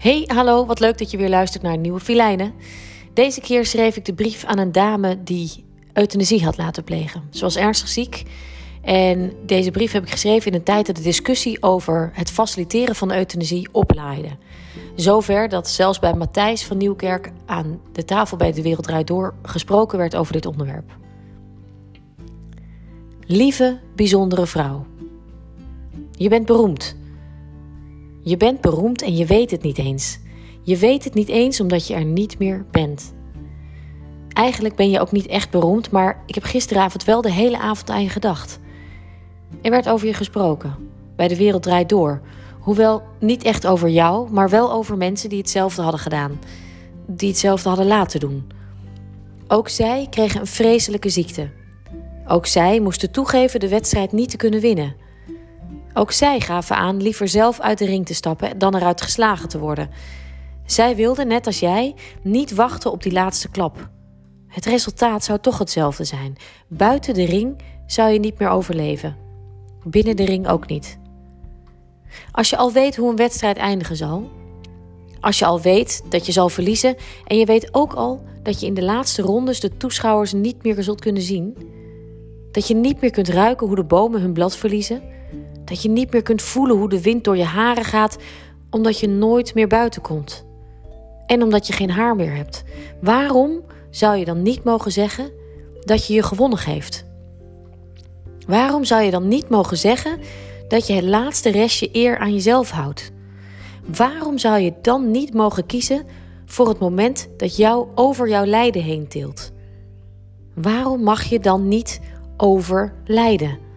Hey, hallo, wat leuk dat je weer luistert naar Nieuwe Filijnen. Deze keer schreef ik de brief aan een dame die euthanasie had laten plegen. Ze was ernstig ziek en deze brief heb ik geschreven in een tijd dat de discussie over het faciliteren van euthanasie oplaaide. Zover dat zelfs bij Matthijs van Nieuwkerk aan de tafel bij De Wereld Draait Door gesproken werd over dit onderwerp. Lieve, bijzondere vrouw. Je bent beroemd. Je bent beroemd en je weet het niet eens. Je weet het niet eens omdat je er niet meer bent. Eigenlijk ben je ook niet echt beroemd, maar ik heb gisteravond wel de hele avond aan je gedacht. Er werd over je gesproken. Bij de wereld draait door. Hoewel niet echt over jou, maar wel over mensen die hetzelfde hadden gedaan. Die hetzelfde hadden laten doen. Ook zij kregen een vreselijke ziekte. Ook zij moesten toegeven de wedstrijd niet te kunnen winnen. Ook zij gaven aan liever zelf uit de ring te stappen dan eruit geslagen te worden. Zij wilden, net als jij, niet wachten op die laatste klap. Het resultaat zou toch hetzelfde zijn. Buiten de ring zou je niet meer overleven. Binnen de ring ook niet. Als je al weet hoe een wedstrijd eindigen zal, als je al weet dat je zal verliezen en je weet ook al dat je in de laatste rondes de toeschouwers niet meer zult kunnen zien, dat je niet meer kunt ruiken hoe de bomen hun blad verliezen, dat je niet meer kunt voelen hoe de wind door je haren gaat, omdat je nooit meer buiten komt. En omdat je geen haar meer hebt. Waarom zou je dan niet mogen zeggen dat je je gewonnen geeft? Waarom zou je dan niet mogen zeggen dat je het laatste restje eer aan jezelf houdt? Waarom zou je dan niet mogen kiezen voor het moment dat jou over jouw lijden heen tilt? Waarom mag je dan niet overlijden?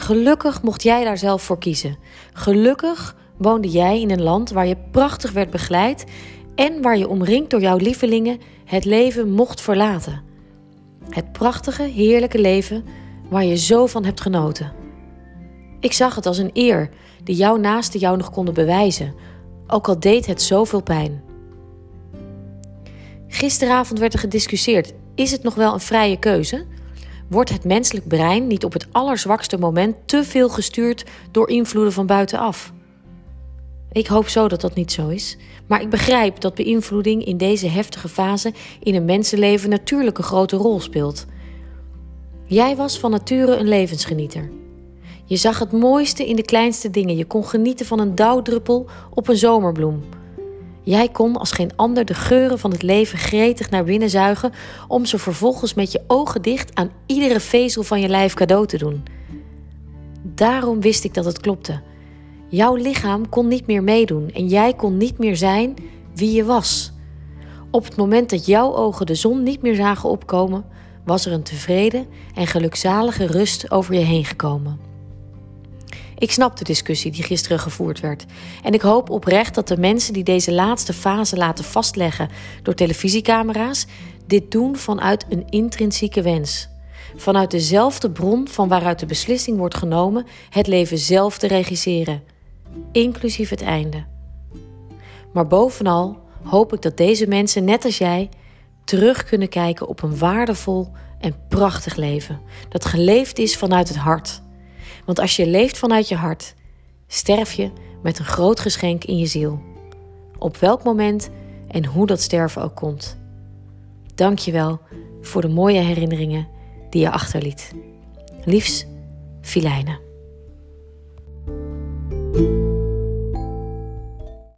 Gelukkig mocht jij daar zelf voor kiezen. Gelukkig woonde jij in een land waar je prachtig werd begeleid en waar je omringd door jouw lievelingen het leven mocht verlaten. Het prachtige, heerlijke leven waar je zo van hebt genoten. Ik zag het als een eer die jouw naasten jou nog konden bewijzen, ook al deed het zoveel pijn. Gisteravond werd er gediscussieerd: is het nog wel een vrije keuze? Wordt het menselijk brein niet op het allerzwakste moment te veel gestuurd door invloeden van buitenaf? Ik hoop zo dat dat niet zo is, maar ik begrijp dat beïnvloeding in deze heftige fase in een mensenleven natuurlijk een grote rol speelt. Jij was van nature een levensgenieter. Je zag het mooiste in de kleinste dingen. Je kon genieten van een dauwdruppel op een zomerbloem. Jij kon als geen ander de geuren van het leven gretig naar binnen zuigen om ze vervolgens met je ogen dicht aan iedere vezel van je lijf cadeau te doen. Daarom wist ik dat het klopte. Jouw lichaam kon niet meer meedoen en jij kon niet meer zijn wie je was. Op het moment dat jouw ogen de zon niet meer zagen opkomen, was er een tevreden en gelukzalige rust over je heen gekomen. Ik snap de discussie die gisteren gevoerd werd. En ik hoop oprecht dat de mensen die deze laatste fase laten vastleggen door televisiecamera's, dit doen vanuit een intrinsieke wens. Vanuit dezelfde bron van waaruit de beslissing wordt genomen het leven zelf te regisseren, inclusief het einde. Maar bovenal hoop ik dat deze mensen, net als jij, terug kunnen kijken op een waardevol en prachtig leven. Dat geleefd is vanuit het hart. Want als je leeft vanuit je hart, sterf je met een groot geschenk in je ziel. Op welk moment en hoe dat sterven ook komt. Dank je wel voor de mooie herinneringen die je achterliet. Liefs, Filijnen.